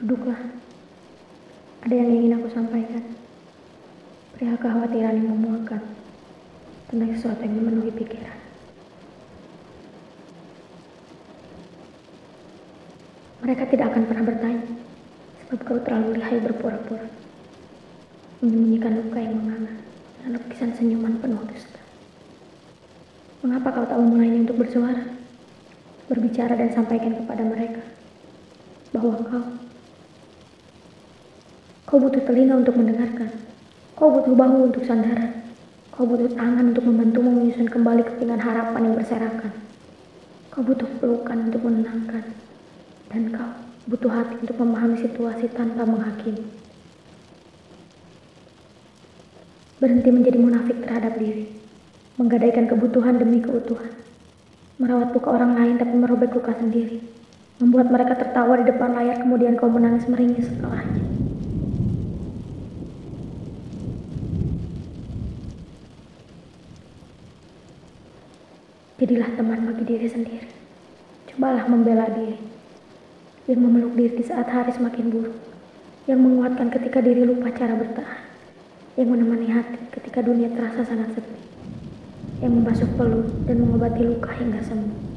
Duduklah. Ada yang ingin aku sampaikan. Perihal kekhawatiran yang memuakan tentang sesuatu yang memenuhi pikiran. Mereka tidak akan pernah bertanya, sebab kau terlalu lihai berpura-pura. Menyembunyikan luka yang menganga dan lukisan senyuman penuh dusta. Mengapa kau tak memulainya untuk bersuara? Berbicara dan sampaikan kepada mereka bahwa kau Kau butuh telinga untuk mendengarkan. Kau butuh bahu untuk sandaran. Kau butuh tangan untuk membantumu menyusun kembali kepingan harapan yang berserakan. Kau butuh pelukan untuk menenangkan. Dan kau butuh hati untuk memahami situasi tanpa menghakimi. Berhenti menjadi munafik terhadap diri. Menggadaikan kebutuhan demi keutuhan. Merawat luka orang lain tapi merobek luka sendiri. Membuat mereka tertawa di depan layar kemudian kau menangis meringis setelahnya. Jadilah teman bagi diri sendiri. Cobalah membela diri. Yang memeluk diri di saat hari semakin buruk. Yang menguatkan ketika diri lupa cara bertahan. Yang menemani hati ketika dunia terasa sangat sepi. Yang membasuh peluh dan mengobati luka hingga sembuh.